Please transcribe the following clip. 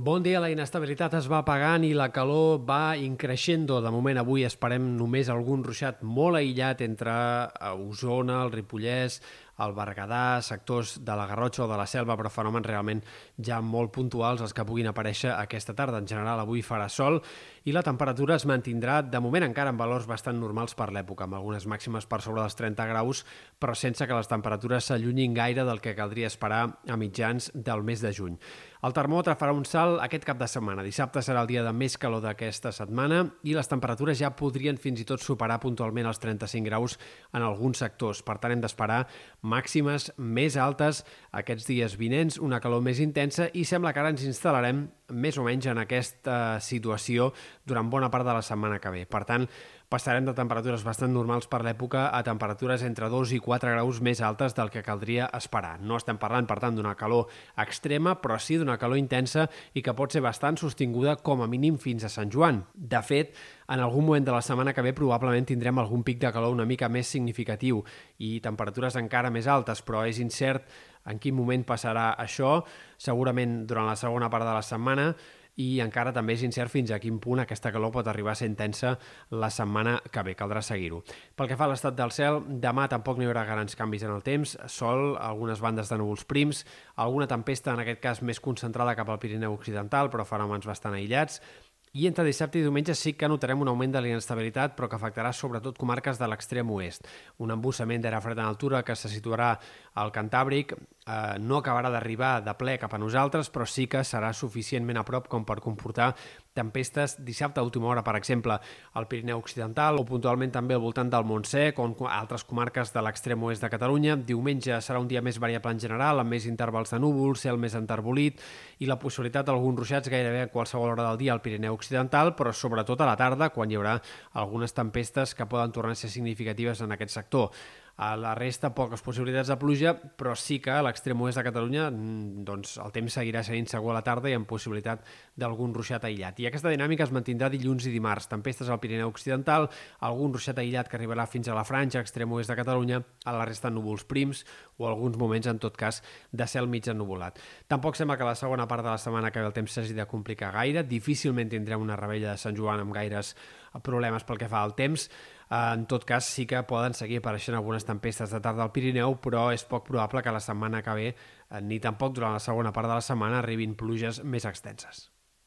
Bon dia, la inestabilitat es va apagant i la calor va increixendo. De moment, avui esperem només algun ruixat molt aïllat entre Osona, el Ripollès, el Berguedà, sectors de la Garrotxa o de la Selva, però fenòmens realment ja molt puntuals els que puguin aparèixer aquesta tarda. En general, avui farà sol i la temperatura es mantindrà, de moment encara en valors bastant normals per l'època, amb algunes màximes per sobre dels 30 graus, però sense que les temperatures s'allunyin gaire del que caldria esperar a mitjans del mes de juny. El termòmetre farà un salt aquest cap de setmana. Dissabte serà el dia de més calor d'aquesta setmana i les temperatures ja podrien fins i tot superar puntualment els 35 graus en alguns sectors. Per tant, hem d'esperar màximes més altes aquests dies vinents, una calor més intensa i sembla que ara ens instal·larem més o menys en aquesta situació durant bona part de la setmana que ve. Per tant, passarem de temperatures bastant normals per l'època a temperatures entre 2 i 4 graus més altes del que caldria esperar. No estem parlant, per tant, d'una calor extrema, però sí d'una calor intensa i que pot ser bastant sostinguda com a mínim fins a Sant Joan. De fet, en algun moment de la setmana que ve probablement tindrem algun pic de calor una mica més significatiu i temperatures encara més altes, però és incert en quin moment passarà això, segurament durant la segona part de la setmana, i encara també és incert fins a quin punt aquesta calor pot arribar a ser intensa la setmana que ve, caldrà seguir-ho. Pel que fa a l'estat del cel, demà tampoc no hi haurà grans canvis en el temps, sol, algunes bandes de núvols prims, alguna tempesta, en aquest cas més concentrada cap al Pirineu Occidental, però fenòmens bastant aïllats, i entre dissabte i diumenge sí que notarem un augment de la inestabilitat, però que afectarà sobretot comarques de l'extrem oest. Un embussament d'aire fred en altura que se situarà al Cantàbric eh, no acabarà d'arribar de ple cap a nosaltres, però sí que serà suficientment a prop com per comportar tempestes dissabte a última hora, per exemple, al Pirineu Occidental o puntualment també al voltant del Montsec o altres comarques de l'extrem oest de Catalunya. Diumenge serà un dia més variable en general, amb més intervals de núvols, cel més enterbolit i la possibilitat d'alguns ruixats gairebé a qualsevol hora del dia al Pirineu Occidental, però sobretot a la tarda, quan hi haurà algunes tempestes que poden tornar a ser significatives en aquest sector. A la resta, poques possibilitats de pluja, però sí que a l'extrem oest de Catalunya mm, doncs, el temps seguirà sent segur a la tarda i amb possibilitat d'algun ruixat aïllat. I aquesta dinàmica es mantindrà dilluns i dimarts. Tempestes al Pirineu Occidental, algun ruixat aïllat que arribarà fins a la franja, extrem oest de Catalunya, a la resta núvols prims o alguns moments, en tot cas, de cel mig ennuvolat. Tampoc sembla que la segona part de la setmana que ve el temps s'hagi de complicar gaire. Difícilment tindrem una rebella de Sant Joan amb gaires problemes pel que fa al temps. En tot cas, sí que poden seguir apareixent algunes tempestes de tarda al Pirineu, però és poc probable que la setmana que ve, ni tampoc durant la segona part de la setmana, arribin pluges més extenses.